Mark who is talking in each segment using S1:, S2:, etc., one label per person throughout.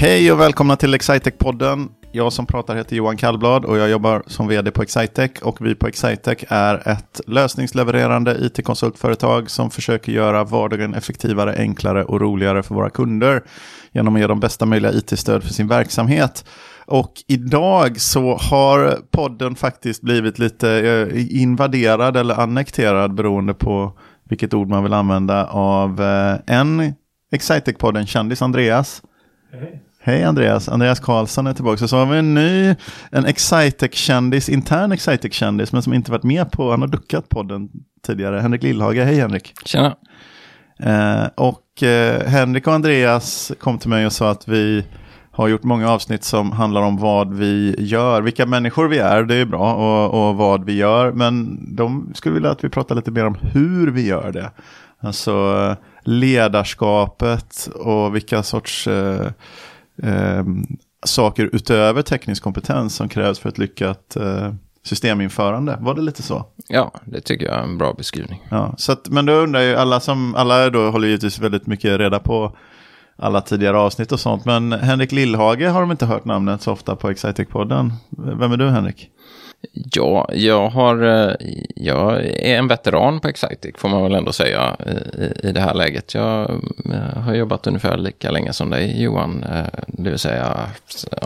S1: Hej och välkomna till Excitec-podden. Jag som pratar heter Johan Kallblad och jag jobbar som vd på Excitec. Och vi på Excitec är ett lösningslevererande it-konsultföretag som försöker göra vardagen effektivare, enklare och roligare för våra kunder genom att ge dem bästa möjliga it-stöd för sin verksamhet. Och idag så har podden faktiskt blivit lite eh, invaderad eller annekterad beroende på vilket ord man vill använda av eh, en Excitec-podden, kändis Andreas.
S2: Hej.
S1: Hej Andreas, Andreas Karlsson är tillbaka. Så, så har vi en ny, en Excitec-kändis, intern Excitec-kändis, men som inte varit med på, han har duckat podden tidigare. Henrik Lillhage, hej Henrik.
S3: Tjena.
S1: Eh, och eh, Henrik och Andreas kom till mig och sa att vi har gjort många avsnitt som handlar om vad vi gör, vilka människor vi är, det är bra, och, och vad vi gör. Men de skulle vilja att vi pratar lite mer om hur vi gör det. Alltså ledarskapet och vilka sorts eh, eh, saker utöver teknisk kompetens som krävs för ett lyckat eh, systeminförande. Var det lite så?
S3: Ja, det tycker jag är en bra beskrivning.
S1: Ja, så att, men då undrar ju alla som, alla då håller givetvis väldigt mycket reda på alla tidigare avsnitt och sånt. Men Henrik Lillhage har de inte hört namnet så ofta på Excitec-podden. Vem är du Henrik?
S3: Ja, jag, har, eh, jag är en veteran på Excitec får man väl ändå säga i, i det här läget. Jag eh, har jobbat ungefär lika länge som dig Johan, eh, det vill säga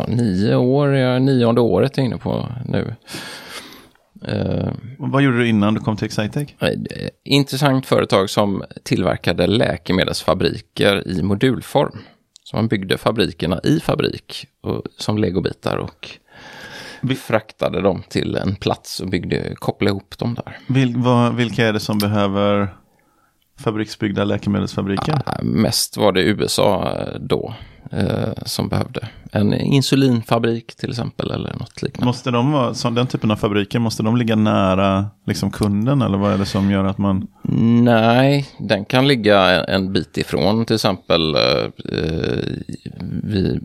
S3: nio år, jag nionde året jag är inne på nu.
S1: Vad gjorde du innan du kom till Excitec?
S3: Intressant företag som tillverkade läkemedelsfabriker i modulform. Så man byggde fabrikerna i fabrik och, som legobitar och vi fraktade dem till en plats och byggde, kopplade ihop dem där.
S1: Vil, vad, vilka är det som behöver fabriksbyggda läkemedelsfabriker?
S3: Ja, mest var det USA eh, då eh, som behövde. En insulinfabrik till exempel eller något liknande.
S1: Måste de vara, så den typen av fabriker, måste de ligga nära liksom kunden eller vad är det som gör att man?
S3: Nej, den kan ligga en bit ifrån till exempel. Eh, vi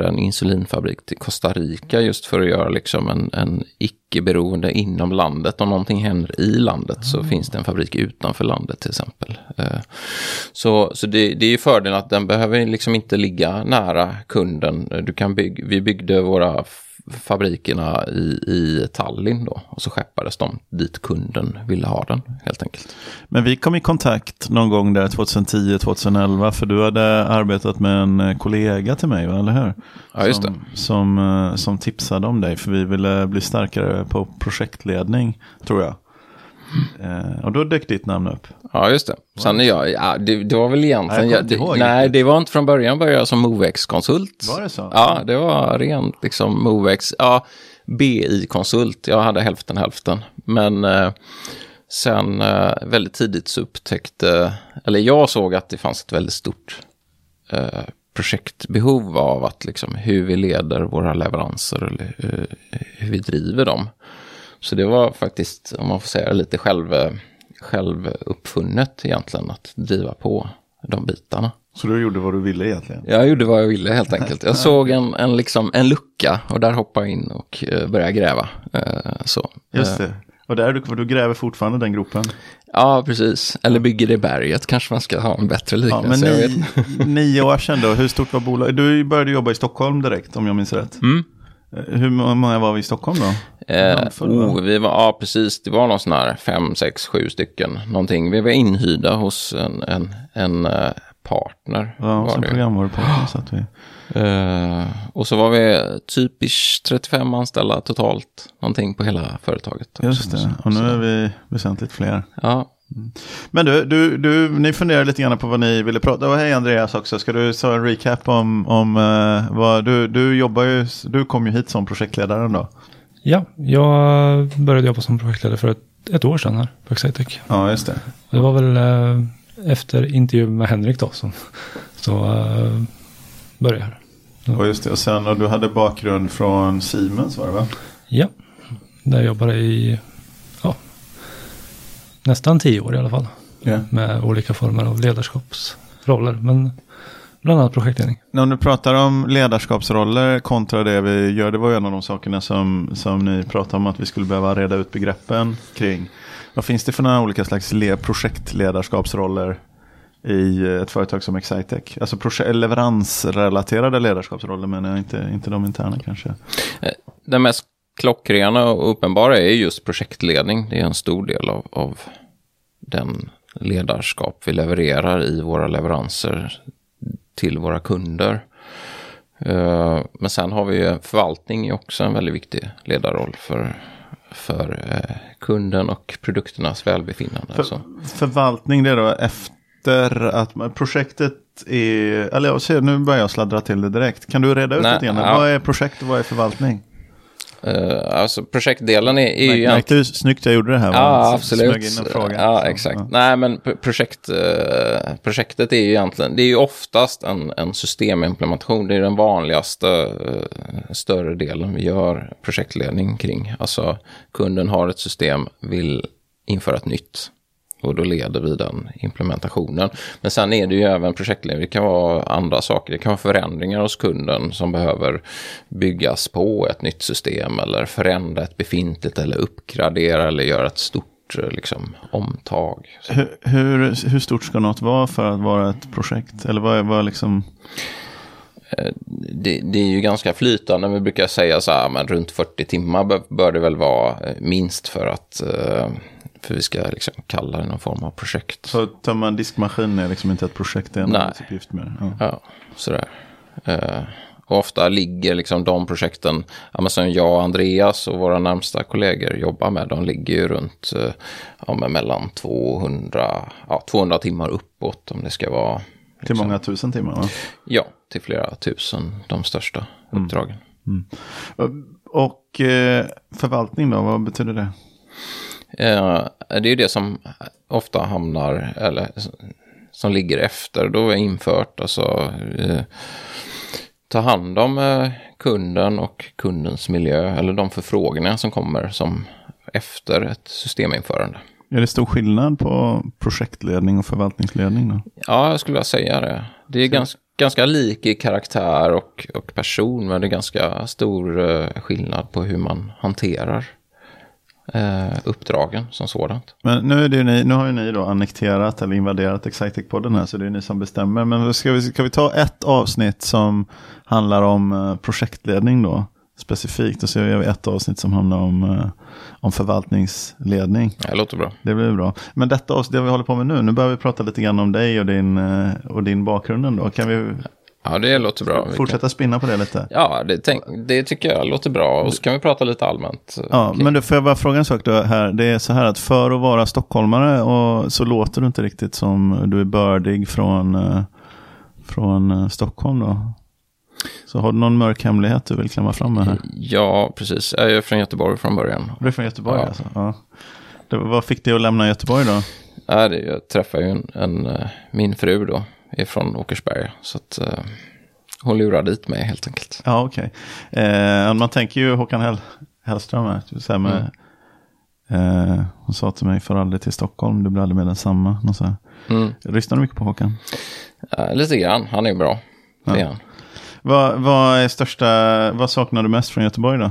S3: skeppade en insulinfabrik till Costa Rica just för att göra liksom en, en icke-beroende inom landet. Om någonting händer i landet mm. så finns det en fabrik utanför landet till exempel. Eh, så, så det, det är ju fördelen att den behöver liksom inte ligga nära kunden. Du kan bygga, vi byggde våra fabrikerna i, i Tallinn då. Och så skeppades de dit kunden ville ha den helt enkelt.
S1: Men vi kom i kontakt någon gång där 2010-2011 för du hade arbetat med en eh, kollega till mig, eller hur?
S3: Ja, just
S1: som, det. Som, eh, som tipsade om dig för vi ville bli starkare på projektledning, tror jag. Eh, och då dök ditt namn upp.
S3: Ja, just det. Sen är jag, ja, det, det var väl egentligen, nej, jag, det, nej, det var inte från början började jag som Movex-konsult.
S1: Var det så?
S3: Ja, det var rent liksom Movex, ja, BI-konsult, jag hade hälften hälften. Men eh, sen eh, väldigt tidigt så upptäckte, eller jag såg att det fanns ett väldigt stort eh, projektbehov av att liksom hur vi leder våra leveranser eller eh, hur vi driver dem. Så det var faktiskt, om man får säga lite själv, självuppfunnet egentligen att driva på de bitarna.
S1: Så du gjorde vad du ville egentligen?
S3: Jag gjorde vad jag ville helt enkelt. Jag såg en, en, liksom, en lucka och där hoppade jag in och uh, började gräva. Uh, så.
S1: Just det. Och där du, du gräver fortfarande den gropen?
S3: Ja, precis. Eller bygger det berget kanske man ska ha en bättre liknelse.
S1: Ja, men ni, nio år sedan då, hur stort var bolaget? Du började jobba i Stockholm direkt om jag minns rätt.
S3: Mm.
S1: Hur många var vi i Stockholm då?
S3: Eh, oh, vi var, ja, precis. Det var någon sån här fem, sex, sju stycken. Någonting. Vi var inhyrda hos en, en, en uh, partner.
S1: Ja, som programvarupartner satt vi.
S3: Uh, och så var vi typiskt 35 anställda totalt. Någonting på hela företaget.
S1: Just det, och nu är vi väsentligt fler.
S3: Ja,
S1: men du, du, du, ni funderar lite grann på vad ni ville prata om. Hej Andreas också, ska du ta en recap om, om uh, vad du, du jobbar ju, du kom ju hit som projektledare då.
S2: Ja, jag började jobba som projektledare för ett, ett år sedan här på Excitec.
S1: Ja, just det.
S2: Det var väl uh, efter intervju med Henrik då som så uh, började här.
S1: Ja, just det. Och sen, och du hade bakgrund från Siemens var det va?
S2: Ja, där jag jobbade i nästan tio år i alla fall.
S1: Yeah.
S2: Med olika former av ledarskapsroller. Men bland annat projektledning.
S1: När du pratar om ledarskapsroller kontra det vi gör, det var ju en av de sakerna som, som ni pratade om att vi skulle behöva reda ut begreppen kring. Vad finns det för några olika slags projektledarskapsroller i ett företag som Excitec? Alltså leveransrelaterade ledarskapsroller men jag, inte, inte de interna kanske.
S3: Den mest klockrena och uppenbara är just projektledning. Det är en stor del av, av den ledarskap vi levererar i våra leveranser till våra kunder. Eh, Men sen har vi ju förvaltning också en väldigt viktig ledarroll för, för eh, kunden och produkternas välbefinnande.
S1: För, förvaltning det är då efter att projektet är, eller jag ser, nu börjar jag sladdra till det direkt. Kan du reda ut
S3: Nej,
S1: lite grann?
S3: ja.
S1: Vad är projekt och vad är förvaltning?
S3: Eh, alltså projektdelen är, är ju.
S1: Märkte du hur snyggt jag gjorde det här?
S3: Ja, absolut.
S1: in en fråga.
S3: Ja, exakt.
S1: ja.
S3: Nej, men pro- projekt, eh, projektet är ju egentligen, det är ju oftast en, en systemimplementation. Det är den vanligaste eh, större delen vi gör projektledning kring. Alltså kunden har ett system, vill införa ett nytt. Och då leder vi den implementationen. Men sen är det ju även projektledning. Det kan vara andra saker. Det kan vara förändringar hos kunden som behöver byggas på ett nytt system. Eller förändra ett befintligt eller uppgradera eller göra ett stort eh, liksom, omtag.
S1: Hur, hur, hur stort ska något vara för att vara ett projekt? Eller vad vad liksom...
S3: Det, det är ju ganska flytande. Vi brukar säga så här, men runt 40 timmar bör, bör det väl vara eh, minst för att eh, för vi ska liksom kalla det någon form av projekt.
S1: Så tömma en diskmaskin är liksom inte ett projekt, det är en arbetsuppgift det. Ja.
S3: Ja, sådär. Eh, och ofta ligger liksom de projekten, ja, som jag och Andreas och våra närmsta kollegor jobbar med, de ligger ju runt eh, ja, mellan 200, ja, 200 timmar uppåt om det ska vara.
S1: Till
S3: liksom-
S1: många tusen timmar va?
S3: Ja, till flera tusen, de största uppdragen.
S1: Och eh, förvaltning då, vad betyder det?
S3: Eh, det är ju det som ofta hamnar, eller som ligger efter då har infört, alltså eh, ta hand om eh, kunden och kundens miljö, eller de förfrågningar som kommer som efter ett systeminförande.
S1: Är det stor skillnad på projektledning och förvaltningsledning då?
S3: Ja, jag skulle vilja säga det. Det är ganska, ganska lik i karaktär och, och person, men det är ganska stor skillnad på hur man hanterar eh, uppdragen som sådant.
S1: Men nu, är det ni, nu har ju ni då annekterat eller invaderat Excitec-podden här så det är ni som bestämmer. Men ska vi, ska vi ta ett avsnitt som handlar om eh, projektledning då specifikt och så gör vi ett avsnitt som handlar om, eh, om förvaltningsledning.
S3: Det låter bra.
S1: Det blir bra. Men detta avsnitt, det vi håller på med nu, nu börjar vi prata lite grann om dig och din, eh, och din bakgrund då. Kan vi
S3: Ja, det låter bra.
S1: Fortsätta spinna på det lite?
S3: Ja, det, tänk... det tycker jag låter bra. Och så kan vi prata lite allmänt.
S1: Ja, men då får jag bara fråga en sak då här. Det är så här att för att vara stockholmare och så låter du inte riktigt som du är bördig från, eh, från eh, Stockholm då. Så har du någon mörk hemlighet du vill klämma fram med här?
S3: Ja, precis. Jag är från Göteborg från början.
S1: Du är från Göteborg
S3: Ja.
S1: alltså? Ja. Det, vad fick dig att lämna Göteborg då?
S3: Ja, det, jag träffade ju en, en, eh, min fru då, är från Åkersberga. Så att eh, hon lurade dit mig helt enkelt.
S1: Ja, okej. Eh, man tänker ju Håkan Hell, Hellström här. typ Så här med, eh, hon sa till mig, för aldrig till Stockholm, du blir aldrig mer densamma. Så här.
S3: Mm.
S1: Lyssnar du mycket på Håkan?
S3: Eh, lite grann, han är bra. Han.
S1: Vad, vad är största, vad saknar du mest från Göteborg då?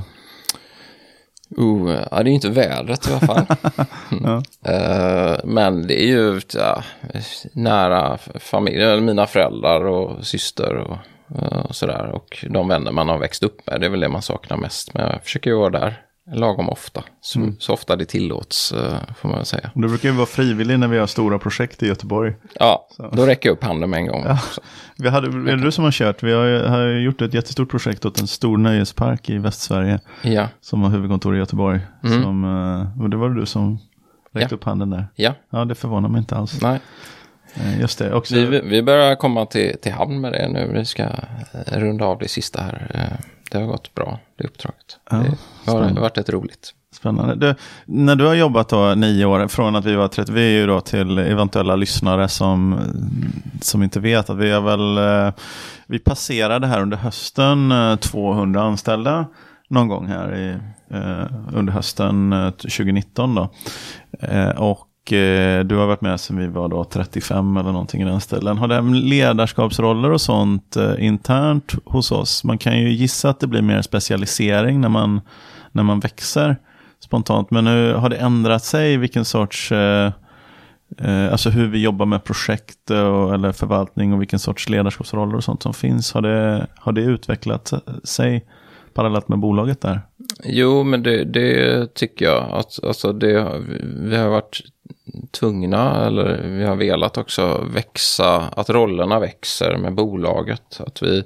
S3: Uh, ja, det är ju inte vädret i alla fall.
S1: Ja.
S3: Eh, men det är ju ja, nära familj, mina föräldrar och syster och, eh, och sådär. Och de vänner man har växt upp med, det är väl det man saknar mest. Men jag försöker ju vara där lagom ofta. Så,
S1: Mm.
S3: så ofta det tillåts, eh, får man säga.
S1: Du brukar ju vara frivillig när vi har stora projekt i Göteborg.
S3: Ja, då räcker jag upp handen med en gång. Så.
S1: Vi hade, är det du som har kört? Vi har, har gjort ett jättestort projekt åt en stor nöjespark i Västsverige.
S3: Ja,
S1: Som har huvudkontor i Göteborg.
S3: Mm.
S1: Som, eh, och det var du som räckte
S3: Ja.
S1: upp handen där.
S3: ja,
S1: Ja, det förvånar mig inte alls.
S3: nej.
S1: Eh, Just det. Också,
S3: Vi, vi börjar komma till, till hamn med det nu. Vi ska eh, runda av det sista här. Eh, Det har gått bra, det uppdraget.
S1: Ja,
S3: det har varit ett roligt.
S1: Spännande. Du, när du har jobbat då nio år, från att vi var 30, vi är ju då till eventuella lyssnare som, som inte vet att vi är väl, vi passerade här under hösten eh, 200 anställda någon gång här i, under hösten eh, 2019 då. Och Eh, du har varit med sedan vi var då 35 eller någonting i den stilen. Har det ledarskapsroller och sånt eh, internt hos oss? Man kan ju gissa att det blir mer specialisering när man, när man växer spontant. Men nu har det ändrat sig vilken sorts, eh, eh, alltså hur vi jobbar med projekt och, eller förvaltning och vilken sorts ledarskapsroller och sånt som finns. Har det, har det utvecklat sig parallellt med bolaget där?
S3: Jo, men det, det tycker jag. Att, alltså det, vi har varit tvungna, eller vi har velat också växa, att rollerna växer med bolaget. Att vi,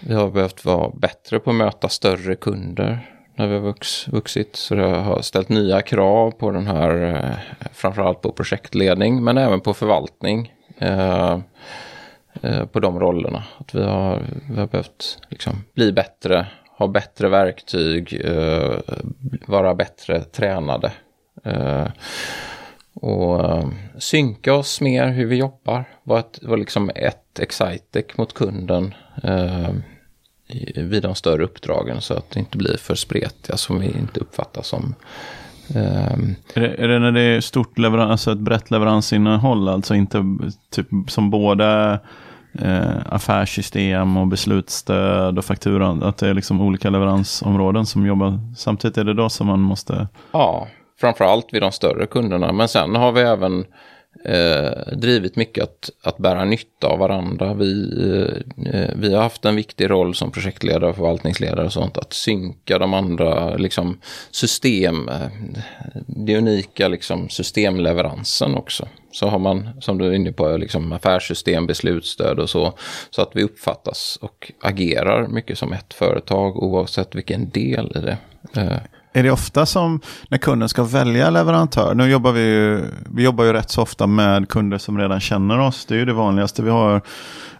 S3: vi har behövt vara bättre på att möta större kunder när vi har vux, vuxit. Så det har ställt nya krav på den här, eh, framförallt på projektledning, men även på förvaltning. Eh, eh, på de rollerna. Att vi har, vi har behövt liksom bli bättre, ha bättre verktyg, eh, vara bättre tränade. Eh, och eh, synka oss mer hur vi jobbar. Var, ett, var liksom ett Excitec mot kunden eh, vid de större uppdragen så att det inte blir för spretiga som vi inte uppfattar som
S1: Um, är, det, är, det, när det är stort leverans, alltså ett brett leveransinnehåll, alltså inte typ som både eh, affärssystem och beslutsstöd och fakturan, att det är liksom olika leveransområden som jobbar samtidigt? Är det då som man måste?
S3: Ja, framförallt vid de större kunderna. Men sen har vi även eh, drivit mycket att, att bära nytta av varandra. Vi, eh, eh vi har haft en viktig roll som projektledare och förvaltningsledare och sånt. Att synka de andra liksom, system, eh, det unika liksom, systemleveransen också. Så har man, som du är inne på, liksom affärssystem, beslutsstöd och så. Så att vi uppfattas och agerar mycket som ett företag oavsett vilken del i det. Eh,
S1: är det ofta som när kunden ska välja leverantör? Nu jobbar vi ju, vi jobbar ju rätt så ofta med kunder som redan känner oss. Det är ju det vanligaste vi har.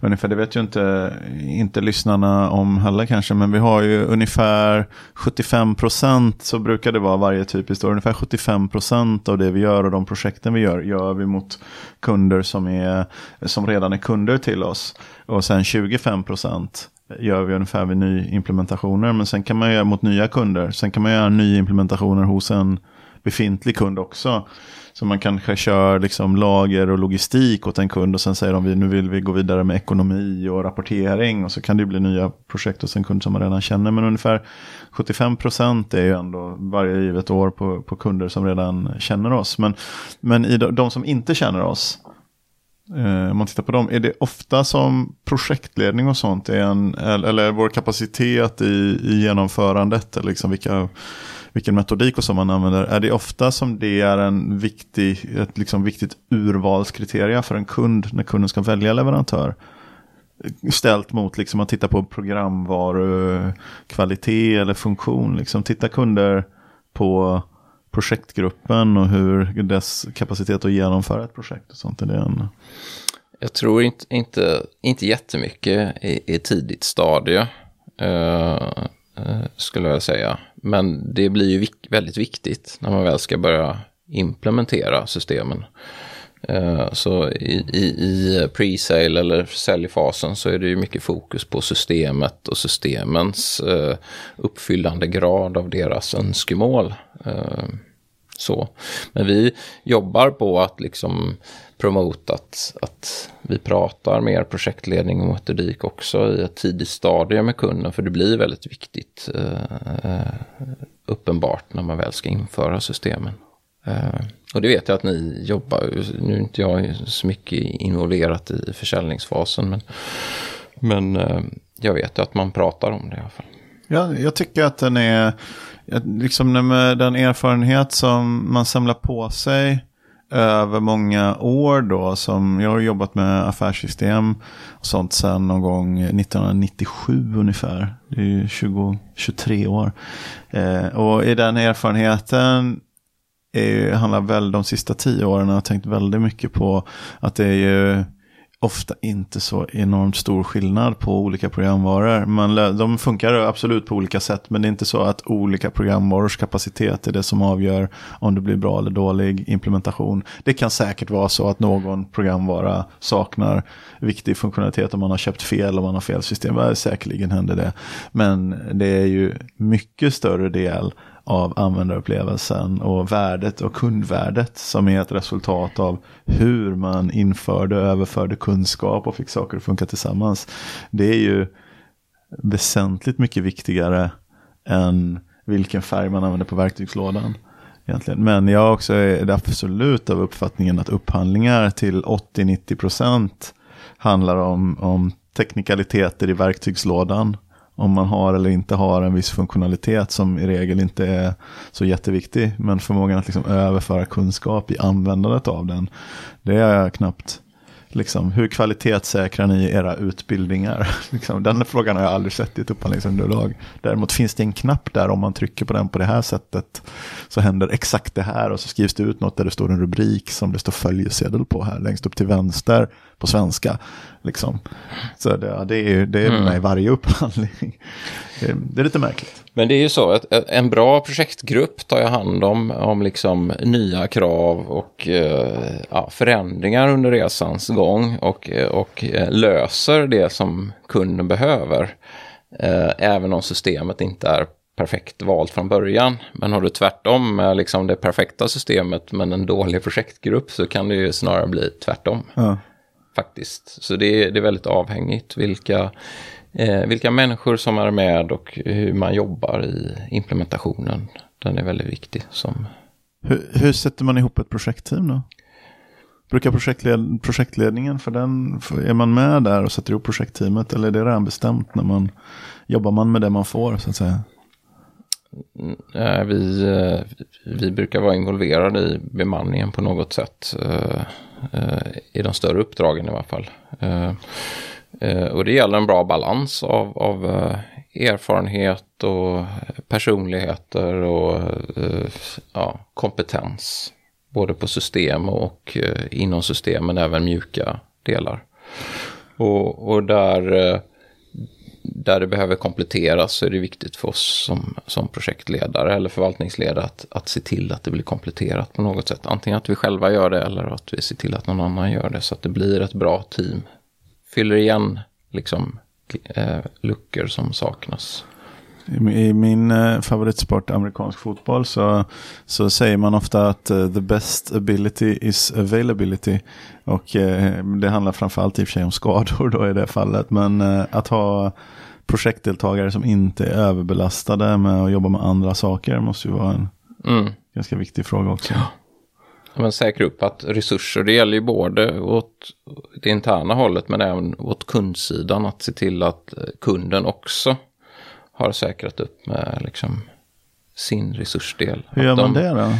S1: Ungefär, det vet ju inte, inte lyssnarna om heller kanske, men vi har ju ungefär 75 procent så brukar det vara varje typiskt år. Ungefär 75 procent av det vi gör och de projekten vi gör, gör vi mot kunder som, är, som redan är kunder till oss. Och sen 25 procent gör vi ungefär vid nyimplementationer. Men sen kan man göra mot nya kunder. Sen kan man göra nyimplementationer hos en befintlig kund också. Så man kanske kör liksom lager och logistik åt en kund och sen säger de nu vill vi gå vidare med ekonomi och rapportering. Och så kan det bli nya projekt hos en kund som man redan känner. Men ungefär 75% är ju ändå varje givet år på, på kunder som redan känner oss. Men, men i de, de som inte känner oss, Eh, om man tittar på dem, är det ofta som projektledning och sånt är en, eller vår kapacitet i, i genomförandet, eller liksom vilka, vilken metodik och så man använder, är det ofta som det är en viktig, ett liksom viktigt urvalskriteria för en kund när kunden ska välja leverantör? Ställt mot liksom att titta på programvarukvalitet eller funktion. Liksom, titta kunder på projektgruppen och hur dess kapacitet att genomföra ett projekt och sånt? Är det en...
S3: Jag tror inte, inte, inte jättemycket i, i tidigt stadie, eh, eh, skulle jag säga. Men det blir ju vik väldigt viktigt när man väl ska börja implementera systemen. Eh, så i, i, i pre-sale eller säljfasen så är det ju mycket fokus på systemet och systemens eh, uppfyllande grad av deras önskemål. Eh, så. Men vi jobbar på att liksom promota att, att vi pratar mer projektledning och metodik också i ett tidigt stadium med kunden. För det blir väldigt viktigt uppenbart när man väl ska införa systemen. Eh, och det vet jag att ni jobbar, nu är inte jag så mycket involverat i försäljningsfasen. Men, men eh, jag vet att man pratar om det i alla fall.
S1: Ja, jag tycker att den är liksom med den erfarenhet som man samlar på sig över många år då, som jag har jobbat med affärssystem och sånt sedan någon gång 1997 ungefär. Det är ju 20, 23 år. Eh, och i den erfarenheten är, handlar väl de sista tio åren har jag tänkt väldigt mycket på att det är ju ofta inte så enormt stor skillnad på olika programvaror. Man, de funkar absolut på olika sätt men det är inte så att olika programvarors kapacitet är det som avgör om det blir bra eller dålig implementation. Det kan säkert vara så att någon programvara saknar viktig funktionalitet om man har köpt fel och man har fel system. Säkerligen händer det. Men det är ju mycket större del av användarupplevelsen och värdet och kundvärdet som är ett resultat av hur man införde och överförde kunskap och fick saker att funka tillsammans. Det är ju väsentligt mycket viktigare än vilken färg man använder på verktygslådan. Egentligen. Men jag också är absolut av uppfattningen att upphandlingar till 80-90% handlar om, om teknikaliteter i verktygslådan. Om man har eller inte har en viss funktionalitet som i regel inte är så jätteviktig. Men förmågan att liksom överföra kunskap i användandet av den. Det är knappt Liksom, hur kvalitetssäkrar ni era utbildningar? liksom, den frågan har jag aldrig sett i ett upphandlingsunderlag. Däremot finns det en knapp där om man trycker på den på det här sättet så händer exakt det här och så skrivs det ut något där det står en rubrik som det står följesedel på här längst upp till vänster på svenska. Liksom. Så det, det är, det är mm. med i varje upphandling. Det är lite märkligt.
S3: Men det är ju så att en bra projektgrupp tar ju hand om, om liksom nya krav och eh, ja, förändringar under resans gång och, och eh, löser det som kunden behöver. Eh, även om systemet inte är perfekt valt från början. Men har du tvärtom med liksom det perfekta systemet men en dålig projektgrupp så kan det ju snarare bli tvärtom. Ja. Faktiskt. Så det är, det är väldigt avhängigt vilka eh, vilka människor som är med och hur man jobbar i implementationen. Den är väldigt viktig. Som...
S1: Hur, hur sätter man ihop ett projektteam då? Brukar projektled, projektledningen, för den, för är man med där och sätter ihop projektteamet eller är det redan bestämt när man jobbar man med det man får så att säga?
S3: Mm, vi, eh, vi brukar vara involverade i bemanningen på något sätt. Eh, eh, I de större uppdragen i alla fall. Eh, och det gäller en bra balans av, av eh, erfarenhet och personligheter och eh, ja, kompetens. Både på system och eh, inom systemen även mjuka delar. Och, och där, eh, där det behöver kompletteras så är det viktigt för oss som, som projektledare eller förvaltningsledare att, att se till att det blir kompletterat på något sätt. Antingen att vi själva gör det eller att vi ser till att någon annan gör det så att det blir ett bra team fyller igen liksom, eh, luckor som saknas.
S1: I min eh, favoritsport, amerikansk fotboll, så, så säger man ofta att uh, the best ability is availability. Och uh, det handlar framförallt i och för sig om skador då i det fallet. Men uh, att ha projektdeltagare som inte är överbelastade med att jobba med andra saker måste ju vara en mm. ganska viktig fråga också. Ja
S3: men säkra upp att resurser, det gäller ju både åt det interna hållet men även åt kundsidan. Att se till att kunden också har säkrat upp med liksom sin resursdel.
S1: Hur gör man de, det då?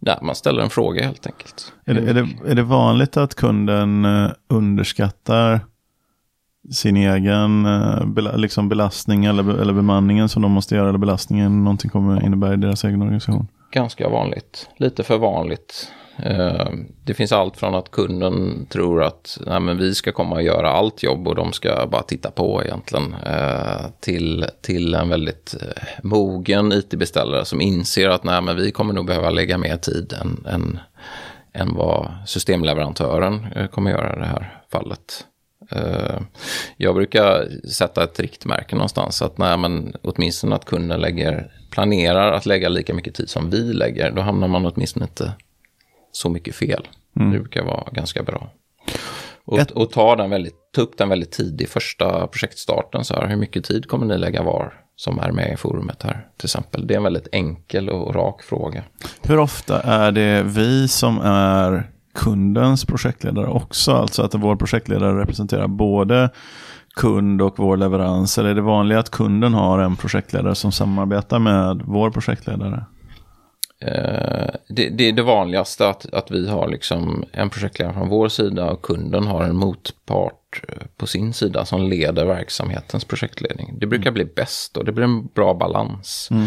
S3: Ja, man ställer en fråga helt enkelt.
S1: Är det, är det, är det vanligt att kunden eh, underskattar sin egen eh, liksom belastning eller, eller bemanningen som de måste göra eller belastningen någonting kommer innebära i deras egen organisation?
S3: Ganska vanligt, lite för vanligt. Eh, det finns allt från att kunden tror att nej, men vi ska komma och göra allt jobb och de ska bara titta på egentligen. Eh, till, till en väldigt eh, mogen it-beställare som inser att nej, men vi kommer nog behöva lägga mer tid än, än, än vad systemleverantören kommer göra i det här fallet. Jag brukar sätta ett riktmärke någonstans. Att nej, men åtminstone att kunden lägger, planerar att lägga lika mycket tid som vi lägger. Då hamnar man åtminstone inte så mycket fel. Mm. Det brukar vara ganska bra. Och, Ett... och ta, den väldigt, ta upp den väldigt tidigt, första projektstarten. Så här, hur mycket tid kommer ni lägga var som är med i forumet här till exempel? Det är en väldigt enkel och rak fråga.
S1: Hur ofta är det vi som är kundens projektledare också? Alltså att vår projektledare representerar både kund och vår leverans? Eller är det vanligt att kunden har en projektledare som samarbetar med vår projektledare?
S3: Eh, det, det, är det vanligaste att, att vi har liksom en projektledare från vår sida och kunden har en motpart eh, på sin sida som leder verksamhetens projektledning. Det brukar mm. bli bäst och det blir en bra balans. Mm.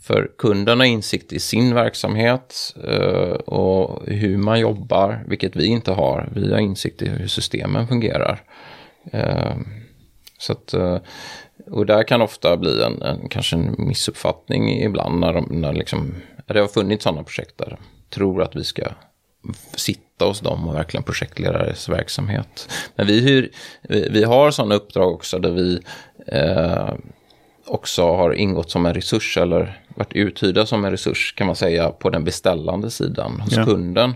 S3: För kunden har insikt i sin verksamhet eh, och hur man jobbar, vilket vi inte har. Vi har insikt i hur systemen fungerar. så att, och där kan ofta bli en, en kanske en missuppfattning ibland när, de, när liksom det har funnits sådana projekt där tror att vi ska sitta hos dem och verkligen projektleda deras verksamhet. Men vi, hyr, vi, har sådana uppdrag också där vi eh, också har ingått som en resurs eller varit uthyrda som en resurs kan man säga på den beställande sidan hos ja. kunden.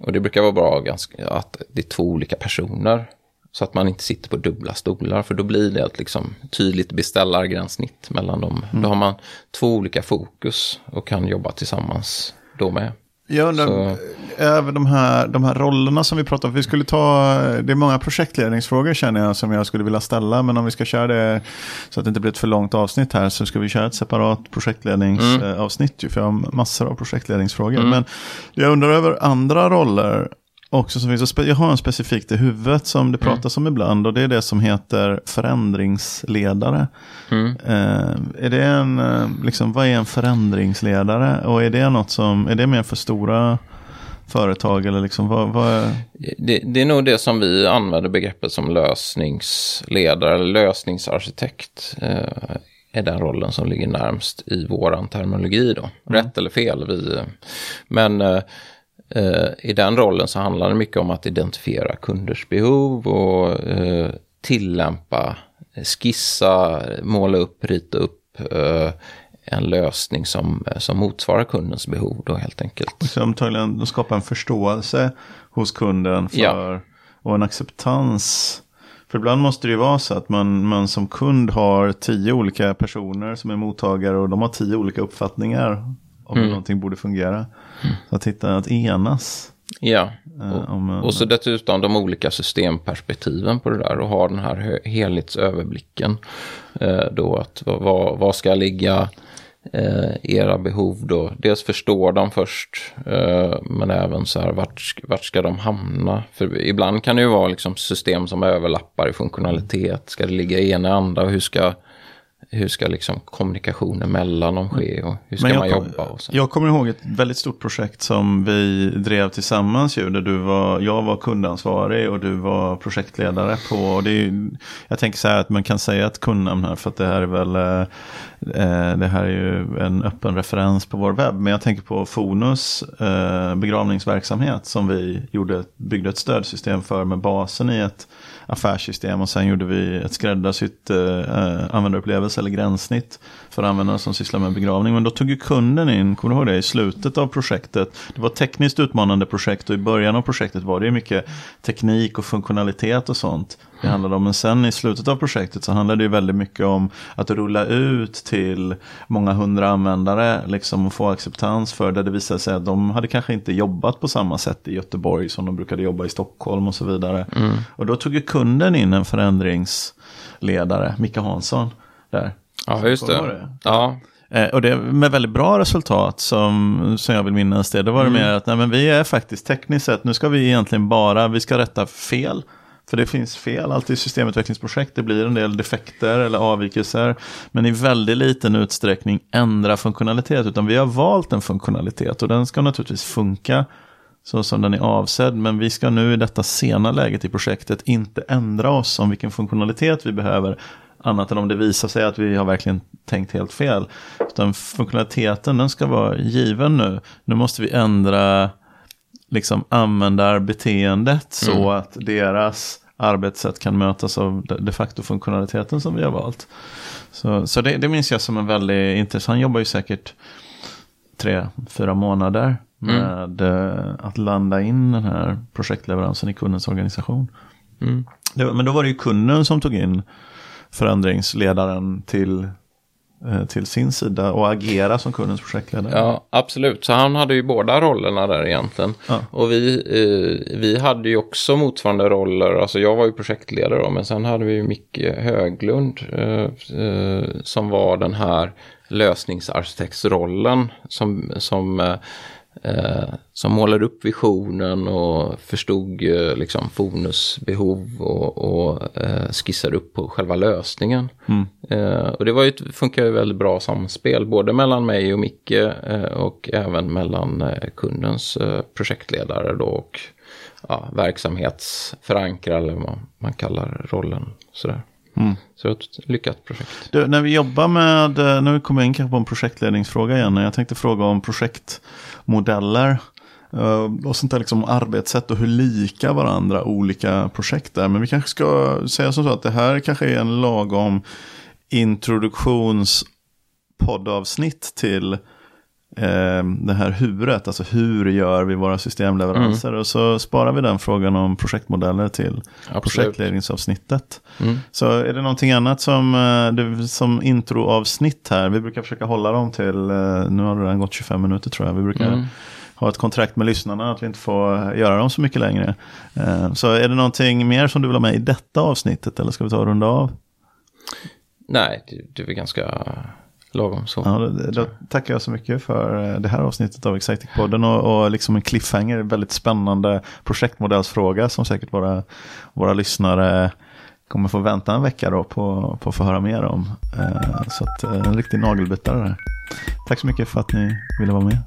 S3: Och det brukar vara bra ganska, att det är två olika personer. Så att man inte sitter på dubbla stolar för då blir det ett liksom tydligt beställargränssnitt mellan dem. Mm. Då har man två olika fokus och kan jobba tillsammans då med.
S1: Jag undrar,
S3: Så-
S1: över de här, de här rollerna som vi pratade om. Vi skulle ta, det är många projektledningsfrågor känner jag som jag skulle vilja ställa. Men om vi ska köra det så att det inte blir ett för långt avsnitt här så ska vi köra ett separat projektledningsavsnitt. ju, För jag har massor av projektledningsfrågor. Men jag undrar över andra roller också som finns. Jag har en specifikt i huvudet som det pratas om ibland. Och det är det som heter förändringsledare. Eh, är det en, eh, liksom, vad är en förändringsledare? Och är det något som, är det mer för stora företag eller liksom vad, vad är...
S3: Det, det är nog det som vi använder begreppet som lösningsledare eller lösningsarkitekt. Eh, är den rollen som ligger närmst i våran terminologi då. Rätt eller fel. Vi, men eh, eh, i den rollen så handlar det mycket om att identifiera kunders behov och eh, tillämpa, skissa, måla upp, rita upp eh, en lösning som, som motsvarar kundens behov då helt enkelt.
S1: Så antagligen skapa en förståelse hos kunden för,
S3: Ja.
S1: och en acceptans. För ibland måste det ju vara så att man, man som kund har tio olika personer som är mottagare och de har tio olika uppfattningar om hur någonting borde fungera. Så att hitta att enas.
S3: Ja,
S1: eh, om,
S3: och så dessutom de olika systemperspektiven på det där och ha den här helhetsöverblicken. Eh, då att vad- vad, ska ligga eh, era behov då? Dels förstå dem först, eh, men även så här vart, vart ska de hamna? För ibland kan det ju vara liksom system som överlappar i funktionalitet. Ska det ligga i ena anda och hur ska, hur ska liksom kommunikationen mellan dem ske och hur ska man jobba? Och så.
S1: jag kommer ihåg ett väldigt stort projekt som vi drev tillsammans ju, där du var, jag var kundansvarig och du var projektledare på. Och det är, jag tänker så här att man kan säga ett kundnamn här för att det här är väl eh, Eh, det här är ju en öppen referens på vår webb. Men jag tänker på Fonus eh, begravningsverksamhet som vi gjorde, byggde ett stödsystem för med basen i ett affärssystem och sen gjorde vi ett skräddarsytt eh, användarupplevelse eller gränssnitt för användare som sysslar med begravning. Men då tog ju kunden in, kommer du ihåg det, i slutet av projektet. Det var ett tekniskt utmanande projekt och i början av projektet var det mycket teknik och funktionalitet och sånt. Det handlade om, men sen i slutet av projektet så handlade det ju väldigt mycket om att rulla ut till många hundra användare liksom och få acceptans för det. Det visade sig att de hade kanske inte jobbat på samma sätt i Göteborg som de brukade jobba i Stockholm och så vidare. Och då tog ju kunden in en förändringsledare, Micke Hansson, där.
S3: Ja, just det.
S1: det?
S3: Ja,
S1: Eh, och det med väldigt bra resultat som, som jag vill minnas det. Då var det mer att nej, men vi är faktiskt tekniskt sett, nu ska vi egentligen bara, vi ska rätta fel. För det finns fel alltid i systemutvecklingsprojekt. Det blir en del defekter eller avvikelser. Men i väldigt liten utsträckning ändra funktionalitet. Utan vi har valt en funktionalitet och den ska naturligtvis funka så som den är avsedd. Men vi ska nu i detta sena läget i projektet inte ändra oss om vilken funktionalitet vi behöver. Annat än om det visar sig att vi har verkligen tänkt helt fel. Utan funktionaliteten den ska vara given nu. Nu måste vi ändra liksom användarbeteendet så att deras arbetssätt kan mötas av de- facto funktionaliteten som vi har valt. Så, så det, det minns jag som en väldigt intressant. Han jobbar ju säkert tre, fyra månader med eh, att landa in den här projektleveransen i kundens organisation.
S3: Mm.
S1: Det, men då var det ju kunden som tog in förändringsledaren till, till sin sida och agera som kundens projektledare.
S3: Ja, absolut. Så han hade ju båda rollerna där egentligen.
S1: Ja.
S3: Och vi, eh, vi hade ju också motsvarande roller. Alltså jag var ju projektledare då, men sen hade vi ju Micke Höglund eh, eh, som var den här lösningsarkitektsrollen som, som, eh, som målade upp visionen och förstod eh, liksom Fonus behov och, och eh, skissade upp på själva lösningen. Eh, och det var ju, ett- funkar ju väldigt bra samspel, både mellan mig och Micke eh, och även mellan eh, kundens projektledare då och ja, verksamhetsförankrare eller vad man kallar rollen. Sådär. Så ett lyckat projekt.
S1: Du, när vi jobbar med, eh, nu kommer jag in kanske på en projektledningsfråga igen. Jag tänkte fråga om projektmodeller. eh, Och sånt där liksom arbetssätt och hur lika varandra olika projekt är. Men vi kanske ska säga som så att det här kanske är en lagom introduktionspoddavsnitt till eh, det här huret, alltså hur gör vi våra systemleveranser? Och så sparar vi den frågan om projektmodeller till
S3: Absolut.
S1: projektledningsavsnittet.
S3: Mm.
S1: Så är det någonting annat som, eh, som introavsnitt här? Vi brukar försöka hålla dem till, eh, nu har det redan gått 25 minuter tror jag. Vi brukar
S3: Mm.
S1: ha ett kontrakt med lyssnarna att vi inte får göra dem så mycket längre. Eh, Så är det någonting mer som du vill ha med i detta avsnittet eller ska vi ta och runda av?
S3: Nej, det, det är väl ganska lagom så.
S1: Ja, då, då tackar jag så mycket för eh, det här avsnittet av Exciting-podden och, och liksom en cliffhanger, väldigt spännande projektmodellsfråga som säkert våra, våra lyssnare kommer få vänta en vecka då på, på att få höra mer om. Eh, Så att, eh, en riktig nagelbitare där. Tack så mycket för att ni ville vara med.